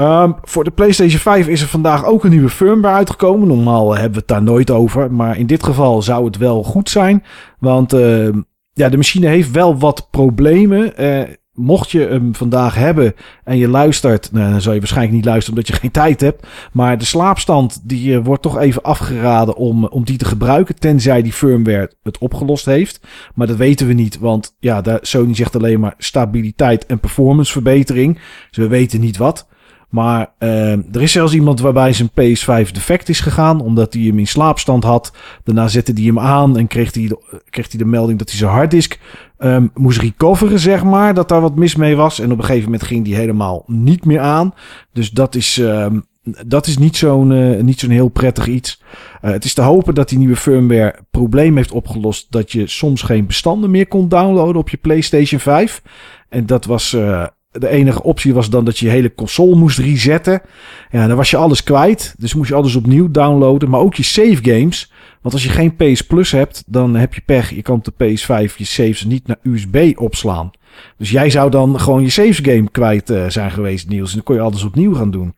Speaker 1: Um, voor de PlayStation 5 is er vandaag ook een nieuwe firmware uitgekomen. Normaal hebben we het daar nooit over. Maar in dit geval zou het wel goed zijn. Want uh, ja, de machine heeft wel wat problemen. Uh, mocht je hem vandaag hebben en je luistert, nou, dan zal je waarschijnlijk niet luisteren omdat je geen tijd hebt. Maar de slaapstand die uh, wordt toch even afgeraden om, om die te gebruiken, tenzij die firmware het opgelost heeft. Maar dat weten we niet, want ja, Sony zegt alleen maar stabiliteit en performanceverbetering. Dus we weten niet wat. Maar uh, er is zelfs iemand waarbij zijn PS5 defect is gegaan, omdat hij hem in slaapstand had. Daarna zette hij hem aan en kreeg hij de, kreeg hij de melding dat hij zijn harddisk um, moest recoveren, zeg maar. Dat daar wat mis mee was. En op een gegeven moment ging die helemaal niet meer aan. Dus dat is, um, dat is niet zo'n uh, niet zo'n heel prettig iets. Uh, het is te hopen dat die nieuwe firmware probleem heeft opgelost dat je soms geen bestanden meer kon downloaden op je PlayStation 5. En dat was... Uh, de enige optie was dan dat je je hele console moest resetten. Ja, dan was je alles kwijt. Dus moest je alles opnieuw downloaden. Maar ook je save games. Want als je geen PS Plus hebt, dan heb je pech. Je kan op de PS5 je saves niet naar USB opslaan. Dus jij zou dan gewoon je saves game kwijt uh, zijn geweest, Niels. En dan kon je alles opnieuw gaan doen.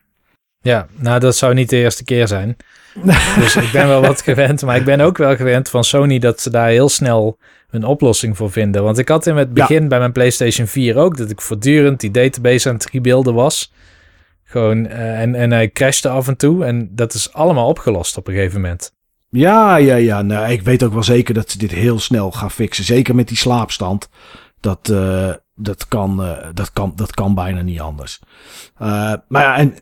Speaker 2: Ja, nou dat zou niet de eerste keer zijn. dus ik ben wel wat gewend. Maar ik ben ook wel gewend van Sony dat ze daar heel snel een oplossing voor vinden. Want ik had in het begin ja. bij mijn PlayStation 4 ook dat ik voortdurend die database aan het rebuilden was. Gewoon, uh, en, en hij crashte af en toe. En dat is allemaal opgelost op een gegeven moment.
Speaker 1: Ja, ja, ja. Nou, ik weet ook wel zeker dat ze dit heel snel gaan fixen. Zeker met die slaapstand. Dat, uh, dat, kan, uh, dat, kan, dat kan bijna niet anders. maar ja, en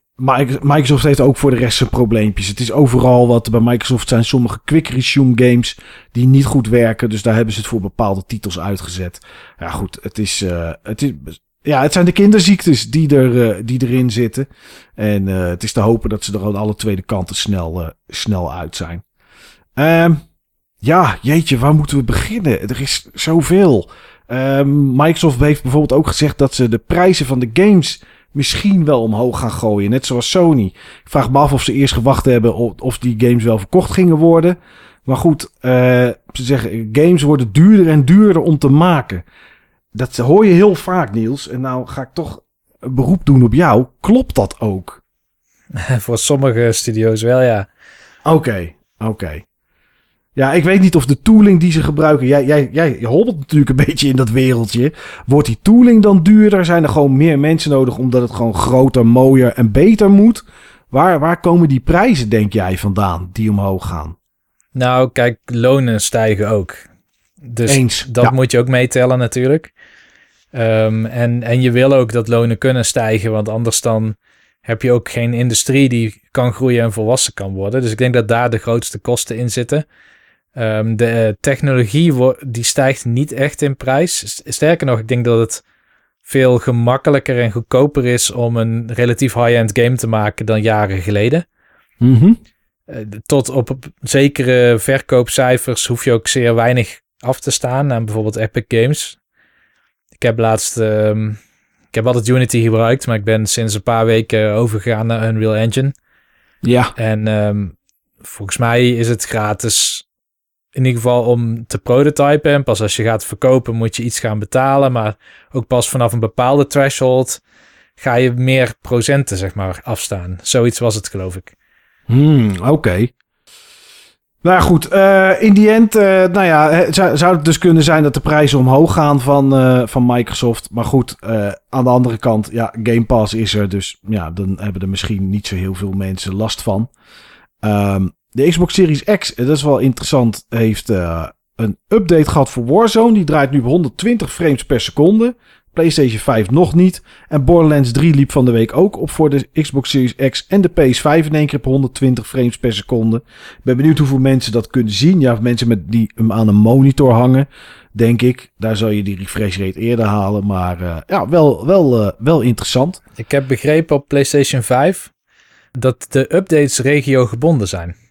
Speaker 1: Microsoft heeft ook voor de rest zijn probleempjes. Het is overal wat bij Microsoft zijn sommige quick resume games die niet goed werken. Dus daar hebben ze het voor bepaalde titels uitgezet. Ja, goed, het is, uh, het is, ja, het zijn de kinderziektes die, er, die erin zitten. En het is te hopen dat ze er aan alle tweede kanten snel, snel uit zijn. Um, ja, jeetje, waar moeten we beginnen? Er is zoveel. Um, Microsoft heeft bijvoorbeeld ook gezegd dat ze de prijzen van de games misschien wel omhoog gaan gooien. Net zoals Sony. Ik vraag me af of ze eerst gewacht hebben of, of die games wel verkocht gingen worden. Maar goed, uh, ze zeggen games worden duurder en duurder om te maken. Dat hoor je heel vaak, Niels. En nou ga ik toch een beroep doen op jou. Klopt dat ook?
Speaker 2: Voor sommige studio's wel, ja.
Speaker 1: Oké, oké. Ja, ik weet niet of de tooling die ze gebruiken. Jij, jij, jij hobbelt natuurlijk een beetje in dat wereldje. Wordt die tooling dan duurder? Zijn er gewoon meer mensen nodig omdat het gewoon groter, mooier en beter moet? Waar, waar komen die prijzen, denk jij, vandaan die omhoog gaan?
Speaker 2: Nou, kijk, lonen stijgen ook. Dus Eens, dat moet je ook meetellen natuurlijk. Um, en, en je wil ook dat lonen kunnen stijgen, want anders dan heb je ook geen industrie die kan groeien en volwassen kan worden. Dus ik denk dat daar de grootste kosten in zitten. Um, de technologie die stijgt niet echt in prijs. Sterker nog, ik denk dat het veel gemakkelijker en goedkoper is om een relatief high-end game te maken dan jaren geleden.
Speaker 1: Mm
Speaker 2: tot op zekere verkoopcijfers hoef je ook zeer weinig af te staan aan bijvoorbeeld Epic Games. Ik heb laatst, um, ik heb altijd Unity gebruikt, maar ik ben sinds een paar weken overgegaan naar Unreal Engine.
Speaker 1: Ja.
Speaker 2: En um, volgens mij is het gratis in ieder geval om te prototypen. En pas als je gaat verkopen moet je iets gaan betalen. Maar ook pas vanaf een bepaalde threshold ga je meer procenten zeg maar afstaan. Zoiets was het geloof ik.
Speaker 1: Hmm, oké. Nou goed, uh, in die end, uh, nou ja, zou, zou, het dus kunnen zijn dat de prijzen omhoog gaan van, uh, van Microsoft. Maar goed, aan de andere kant, ja, Game Pass is er, dus ja, dan hebben er misschien niet zo heel veel mensen last van. Um, de Xbox Series X, dat is wel interessant, heeft een update gehad voor Warzone. Die draait nu op 120 frames per seconde. PlayStation 5 nog niet. En Borderlands 3 liep van de week ook op voor de Xbox Series X en de PS5 in één keer op 120 frames per seconde. Ik ben benieuwd hoeveel mensen dat kunnen zien. Ja, mensen met die hem aan een monitor hangen, denk ik. Daar zal je die refresh rate eerder halen. Maar uh, ja, wel, wel, wel interessant.
Speaker 2: Ik heb begrepen op PlayStation 5 dat de updates regio gebonden zijn.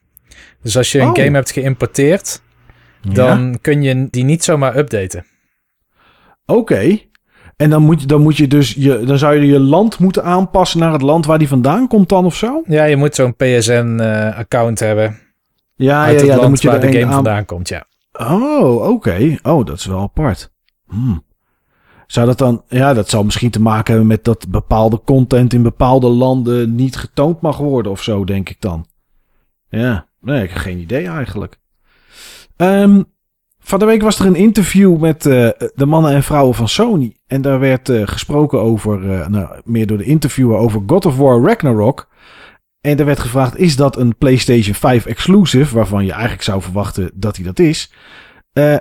Speaker 2: Dus als je een oh. game hebt geïmporteerd, dan ja? kun je die niet zomaar updaten.
Speaker 1: Oké. En dan moet, je, dan moet je dus je, dan zou je je land moeten aanpassen naar het land waar die vandaan komt dan of zo?
Speaker 2: Ja, je moet zo'n PSN-account uh, hebben.
Speaker 1: Ja, ja, ja, dan moet je
Speaker 2: waar de game aan... vandaan komt, ja.
Speaker 1: Oh, oké. Oh, dat is wel apart. Hmm. Zou dat dan, ja, dat zou misschien te maken hebben met dat bepaalde content in bepaalde landen niet getoond mag worden of zo, denk ik dan. Ja, nee, ik heb geen idee eigenlijk. Um, van de week was er een interview met uh, de mannen en vrouwen van Sony. En daar werd uh, gesproken over, uh, nou, meer door de interviewer, over God of War Ragnarok. En er werd gevraagd, is dat een PlayStation 5 exclusive? Waarvan je eigenlijk zou verwachten dat hij dat is.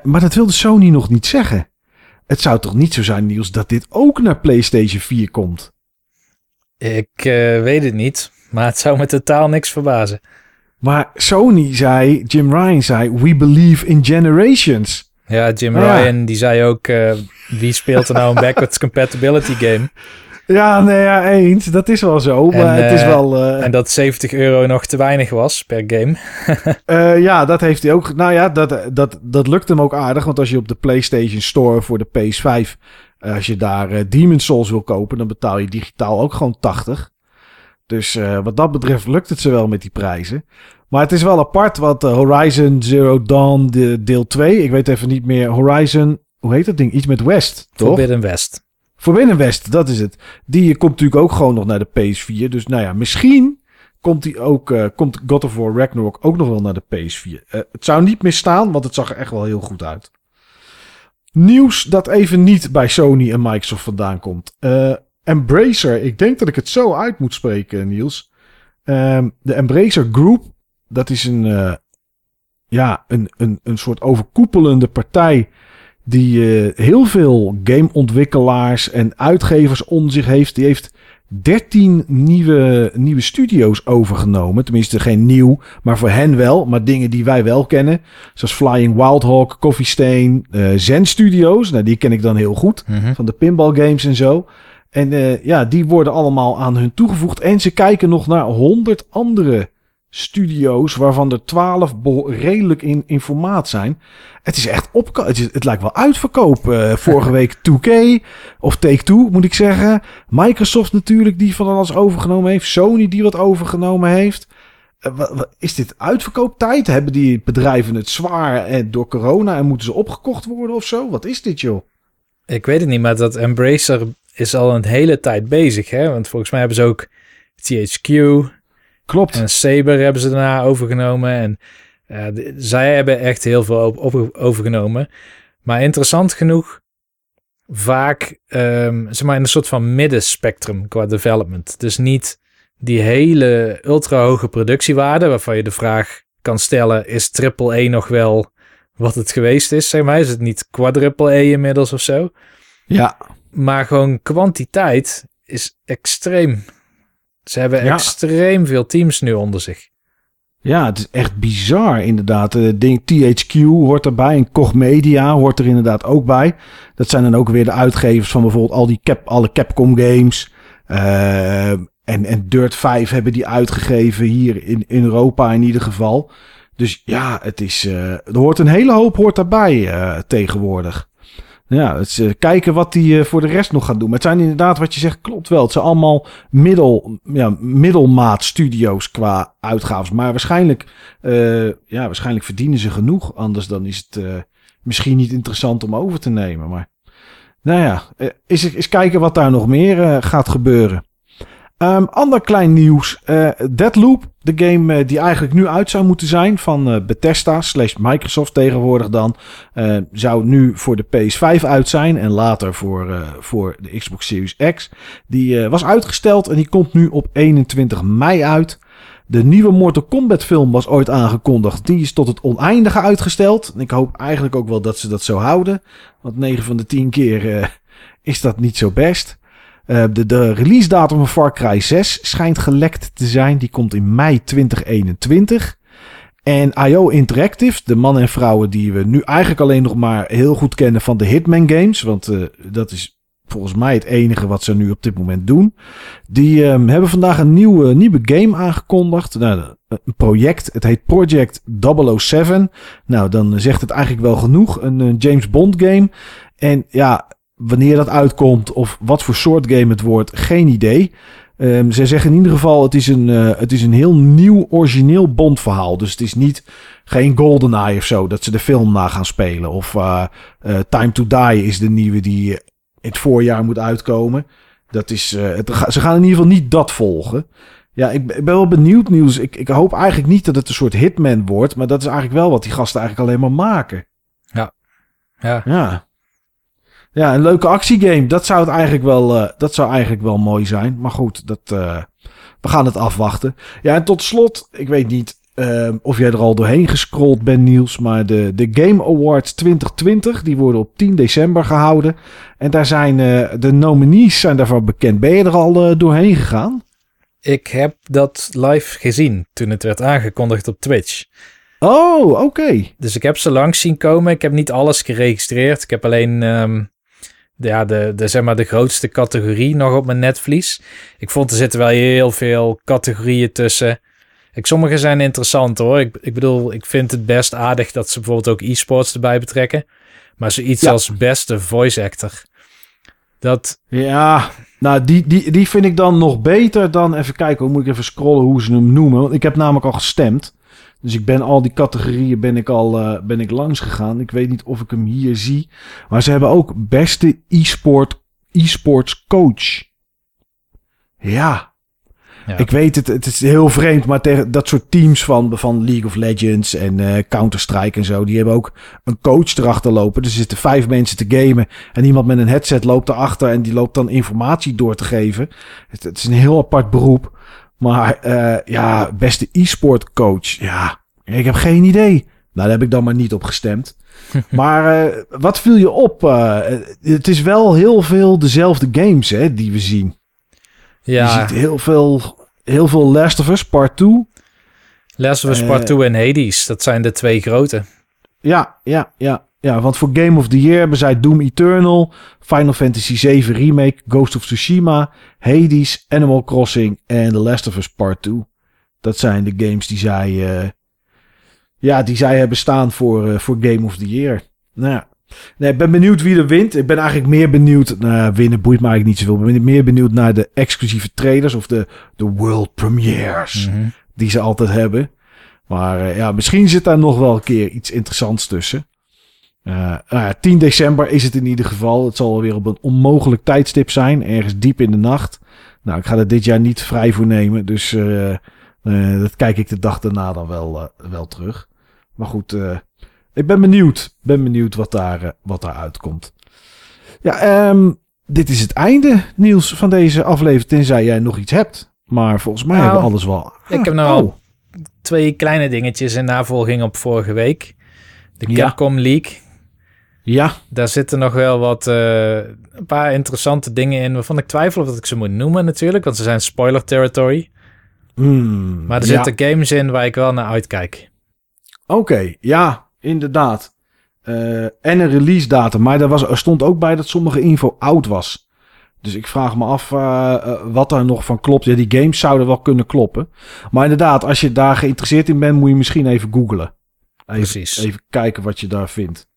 Speaker 1: maar dat wilde Sony nog niet zeggen. Het zou toch niet zo zijn, Niels, dat dit ook naar PlayStation 4 komt?
Speaker 2: Ik weet het niet, maar het zou me totaal niks verbazen.
Speaker 1: Maar Sony zei, Jim Ryan zei, we believe in generations.
Speaker 2: Ja, Jim Ryan die zei ook, uh, wie speelt er nou een backwards compatibility game?
Speaker 1: Ja, nee, ja, eens. Dat is wel zo. En, maar het is
Speaker 2: uh,
Speaker 1: wel. Uh...
Speaker 2: En dat 70 euro nog te weinig was per game.
Speaker 1: uh, ja, dat heeft hij ook. Nou ja, dat, dat, dat lukt hem ook aardig. Want als je op de PlayStation Store voor de PS5. als je daar Demon Souls wil kopen, dan betaal je digitaal ook gewoon 80. Dus uh, wat dat betreft lukt het ze wel met die prijzen. Maar het is wel apart, want uh, Horizon Zero Dawn de, deel 2, ik weet even niet meer, Horizon, hoe heet dat ding? Iets met West, toch?
Speaker 2: Forbidden West.
Speaker 1: Forbidden West, dat is het. Die komt natuurlijk ook gewoon nog naar de PS4. Dus nou ja, misschien komt, die ook, uh, komt God of War Ragnarok ook nog wel naar de PS4. het zou niet meer staan, want het zag er echt wel heel goed uit. Nieuws dat even niet bij Sony en Microsoft vandaan komt. Embracer, ik denk dat ik het zo uit moet spreken, Niels. Um, de Embracer Group, dat is een, uh, ja, een, een, een soort overkoepelende partij die uh, heel veel gameontwikkelaars en uitgevers om zich heeft. Die heeft 13 nieuwe, nieuwe studio's overgenomen. Tenminste, geen nieuw, maar voor hen wel. Maar dingen die wij wel kennen. Zoals Flying Wildhawk, Coffee Stain, uh, Zen Studios. Nou, die ken ik dan heel goed. Mm -hmm. Van de pinball games en zo. En uh, ja, die worden allemaal aan hun toegevoegd. En ze kijken nog naar honderd andere studio's, waarvan er 12 redelijk in, in formaat zijn. Het is echt op. Het, is, het lijkt wel uitverkoop. Uh, vorige week 2K of Take-Two moet ik zeggen. Microsoft natuurlijk die van alles overgenomen heeft. Sony die wat overgenomen heeft. Uh, is dit uitverkooptijd? Hebben die bedrijven het zwaar door corona en moeten ze opgekocht worden of zo? Wat is dit joh?
Speaker 2: Ik weet het niet, maar dat Embracer is al een hele tijd bezig. Hè? Want volgens mij hebben ze ook THQ.
Speaker 1: Klopt.
Speaker 2: En Saber hebben ze daarna overgenomen. En uh, zij hebben echt heel veel op, overgenomen. Maar interessant genoeg, vaak um, zeg maar in een soort van middenspectrum qua development. Dus niet die hele ultra hoge productiewaarde, waarvan je de vraag kan stellen: is triple E nog wel wat het geweest is? Zeg maar, is het niet quadruple E inmiddels of zo?
Speaker 1: Ja.
Speaker 2: Maar gewoon kwantiteit is extreem. Ze hebben extreem veel teams nu onder zich.
Speaker 1: Ja, het is echt bizar inderdaad. Uh, ding THQ hoort erbij en Koch Media hoort er inderdaad ook bij. Dat zijn dan ook weer de uitgevers van bijvoorbeeld al die Cap, alle Capcom games. Uh, en, en Dirt 5 hebben die uitgegeven hier in, in Europa in ieder geval. Dus ja, het is, uh, er hoort een hele hoop hoort daarbij tegenwoordig. Ja, het uh, kijken wat hij uh, voor de rest nog gaat doen. Maar het zijn inderdaad, wat je zegt, klopt wel. Het zijn allemaal middel, ja, middelmaat studio's qua uitgaves. Maar waarschijnlijk, uh, ja, waarschijnlijk verdienen ze genoeg. Anders dan is het misschien niet interessant om over te nemen. Maar nou ja, is, is kijken wat daar nog meer gaat gebeuren. Um, ander klein nieuws. Uh, Deadloop, de game uh, die eigenlijk nu uit zou moeten zijn van uh, Bethesda slash Microsoft tegenwoordig dan. zou nu voor de PS5 uit zijn en later voor, voor de Xbox Series X. Die was uitgesteld en die komt nu op 21 mei uit. De nieuwe Mortal Kombat film was ooit aangekondigd. Die is tot het oneindige uitgesteld. Ik hoop eigenlijk ook wel dat ze dat zo houden. Want 9 van de 10 keer is dat niet zo best. Uh, de, de release datum van Far Cry 6 schijnt gelekt te zijn. Die komt in mei 2021. En IO Interactive, de mannen en vrouwen die we nu eigenlijk alleen nog maar heel goed kennen van de Hitman games. Want uh, dat is volgens mij het enige wat ze nu op dit moment doen. Die um, hebben vandaag een nieuwe, nieuwe game aangekondigd. Nou, een project, het heet Project 007. Nou, dan zegt het eigenlijk wel genoeg. Een, een James Bond game. En ja, wanneer dat uitkomt of wat voor soort game het wordt, geen idee. Um, zij zeggen in ieder geval, het is een, uh, het is een heel nieuw, origineel Bond-verhaal. Dus het is niet geen GoldenEye of zo, dat ze de film na gaan spelen. Of uh, uh, Time to Die is de nieuwe die in het voorjaar moet uitkomen. Dat is, het, ze gaan in ieder geval niet dat volgen. Ja, ik, ik ben wel benieuwd nieuws. Ik, ik hoop eigenlijk niet dat het een soort hitman wordt. Maar dat is eigenlijk wel wat die gasten eigenlijk alleen maar maken.
Speaker 2: Ja. Ja.
Speaker 1: Ja. Ja, een leuke actiegame. Dat zou het eigenlijk wel, uh, dat zou eigenlijk wel mooi zijn. Maar goed, dat, uh, we gaan het afwachten. Ja, en tot slot, ik weet niet uh, of jij er al doorheen gescrolld bent, Niels. Maar de, de Game Awards 2020, die worden op 10 december gehouden. En daar zijn de nominees zijn daarvan bekend. Ben je er al doorheen gegaan?
Speaker 2: Ik heb dat live gezien toen het werd aangekondigd op Twitch.
Speaker 1: Oh, oké.
Speaker 2: Dus ik heb ze langs zien komen. Ik heb niet alles geregistreerd. Ik heb alleen um, ja, de, de, zeg maar de grootste categorie nog op mijn netvlies. Ik vond er zitten wel heel veel categorieën tussen. Ik, sommige zijn interessant hoor. Ik, ik bedoel, ik vind het best aardig dat ze bijvoorbeeld ook e-sports erbij betrekken. Maar zoiets als beste voice actor. Dat...
Speaker 1: Ja, nou die, die, die vind ik dan nog beter dan... Even kijken, hoe moet ik even scrollen hoe ze hem noemen. Want ik heb namelijk al gestemd. Dus ik ben al die categorieën ben ik al uh, ben ik langs gegaan. Ik weet niet of ik hem hier zie. Maar ze hebben ook beste e-sport, e-sports coach. Ja. ja. Ik weet het, het is heel vreemd, maar tegen dat soort teams van, van League of Legends en uh, Counter-Strike en zo, die hebben ook een coach erachter lopen. Dus er zitten vijf mensen te gamen en iemand met een headset loopt erachter en die loopt dan informatie door te geven. Het, het is een heel apart beroep. Maar uh, ja, beste e-sport coach. Ja, ik heb geen idee. Nou, daar heb ik dan maar niet op gestemd. maar uh, wat viel je op? Uh, het is wel heel veel dezelfde games hè, die we zien. Ja. Je ziet heel veel, heel veel Last of Us Part 2.
Speaker 2: Last of Us Part 2 en Hades, dat zijn de twee grote.
Speaker 1: Ja, ja, ja. Ja, want voor Game of the Year hebben zij Doom Eternal, Final Fantasy 7 Remake, Ghost of Tsushima, Hades, Animal Crossing en The Last of Us Part 2. Dat zijn de games die zij, eh, ja, die zij hebben staan voor, eh, voor Game of the Year. Nou ja. Nee, ik ben benieuwd wie er wint. Ik ben eigenlijk meer benieuwd. Nou, winnen boeit me eigenlijk niet zoveel. Ik ben meer benieuwd naar de exclusieve trailers of de, de world premieres
Speaker 2: Mhm.
Speaker 1: die ze altijd hebben. Maar eh, ja, misschien zit daar nog wel een keer iets interessants tussen. Eh, nou ja, 10 december is het in ieder geval. Het zal weer op een onmogelijk tijdstip zijn. Ergens diep in de nacht. Nou, ik ga er dit jaar niet vrij voor nemen. Dus eh, eh, dat kijk ik de dag daarna dan wel, wel terug. Maar goed, ik ben benieuwd. Ben benieuwd wat daar, wat daar uitkomt. Ja, ehm, dit is het einde, Niels, van deze aflevering. Tenzij jij nog iets hebt. Maar volgens mij
Speaker 2: Nou,
Speaker 1: hebben we alles wel.
Speaker 2: ik heb nou
Speaker 1: oh.
Speaker 2: Twee kleine dingetjes in navolging op vorige week. De
Speaker 1: Ja.
Speaker 2: Capcom League.
Speaker 1: Ja,
Speaker 2: Daar zitten nog wel wat, eh, een paar interessante dingen in waarvan ik twijfel of dat ik ze moet noemen natuurlijk, want ze zijn spoiler territory.
Speaker 1: Hmm,
Speaker 2: Maar er
Speaker 1: ja.
Speaker 2: zitten games in waar ik wel naar uitkijk.
Speaker 1: Oké, ja, inderdaad. Eh, en een release datum. Maar er, was, er stond ook bij dat sommige info oud was. Dus ik vraag me af eh, wat daar nog van klopt. Ja, die games zouden wel kunnen kloppen. Maar inderdaad, als je daar geïnteresseerd in bent, moet je misschien even googlen. Even,
Speaker 2: Precies.
Speaker 1: Even kijken wat je daar vindt.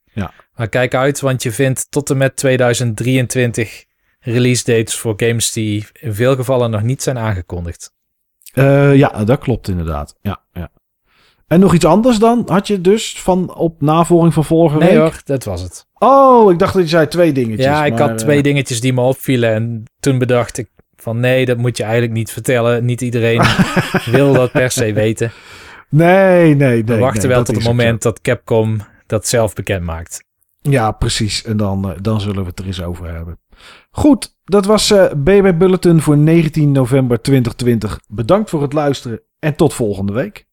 Speaker 2: Maar kijk uit, want je vindt tot en met 2023 release dates voor games die in veel gevallen nog niet zijn aangekondigd.
Speaker 1: Eh, ja, dat klopt inderdaad. Ja, ja. En nog iets anders dan? Had je dus van op navolging van vorige
Speaker 2: Nee
Speaker 1: week?
Speaker 2: hoor, dat was het.
Speaker 1: Oh, ik dacht dat je zei twee dingetjes.
Speaker 2: Ja, ik
Speaker 1: maar,
Speaker 2: had twee
Speaker 1: eh,
Speaker 2: dingetjes die me opvielen en toen bedacht ik van nee, dat moet je eigenlijk niet vertellen. Niet iedereen wil dat per se weten.
Speaker 1: Nee, nee, nee.
Speaker 2: We wachten
Speaker 1: nee,
Speaker 2: wel tot het
Speaker 1: zo.
Speaker 2: moment dat Capcom dat zelf bekend maakt.
Speaker 1: Ja, precies. En dan, eh, dan zullen we het er eens over hebben. Goed, dat was eh BB Bulletin voor 19 november 2020. Bedankt voor het luisteren en tot volgende week.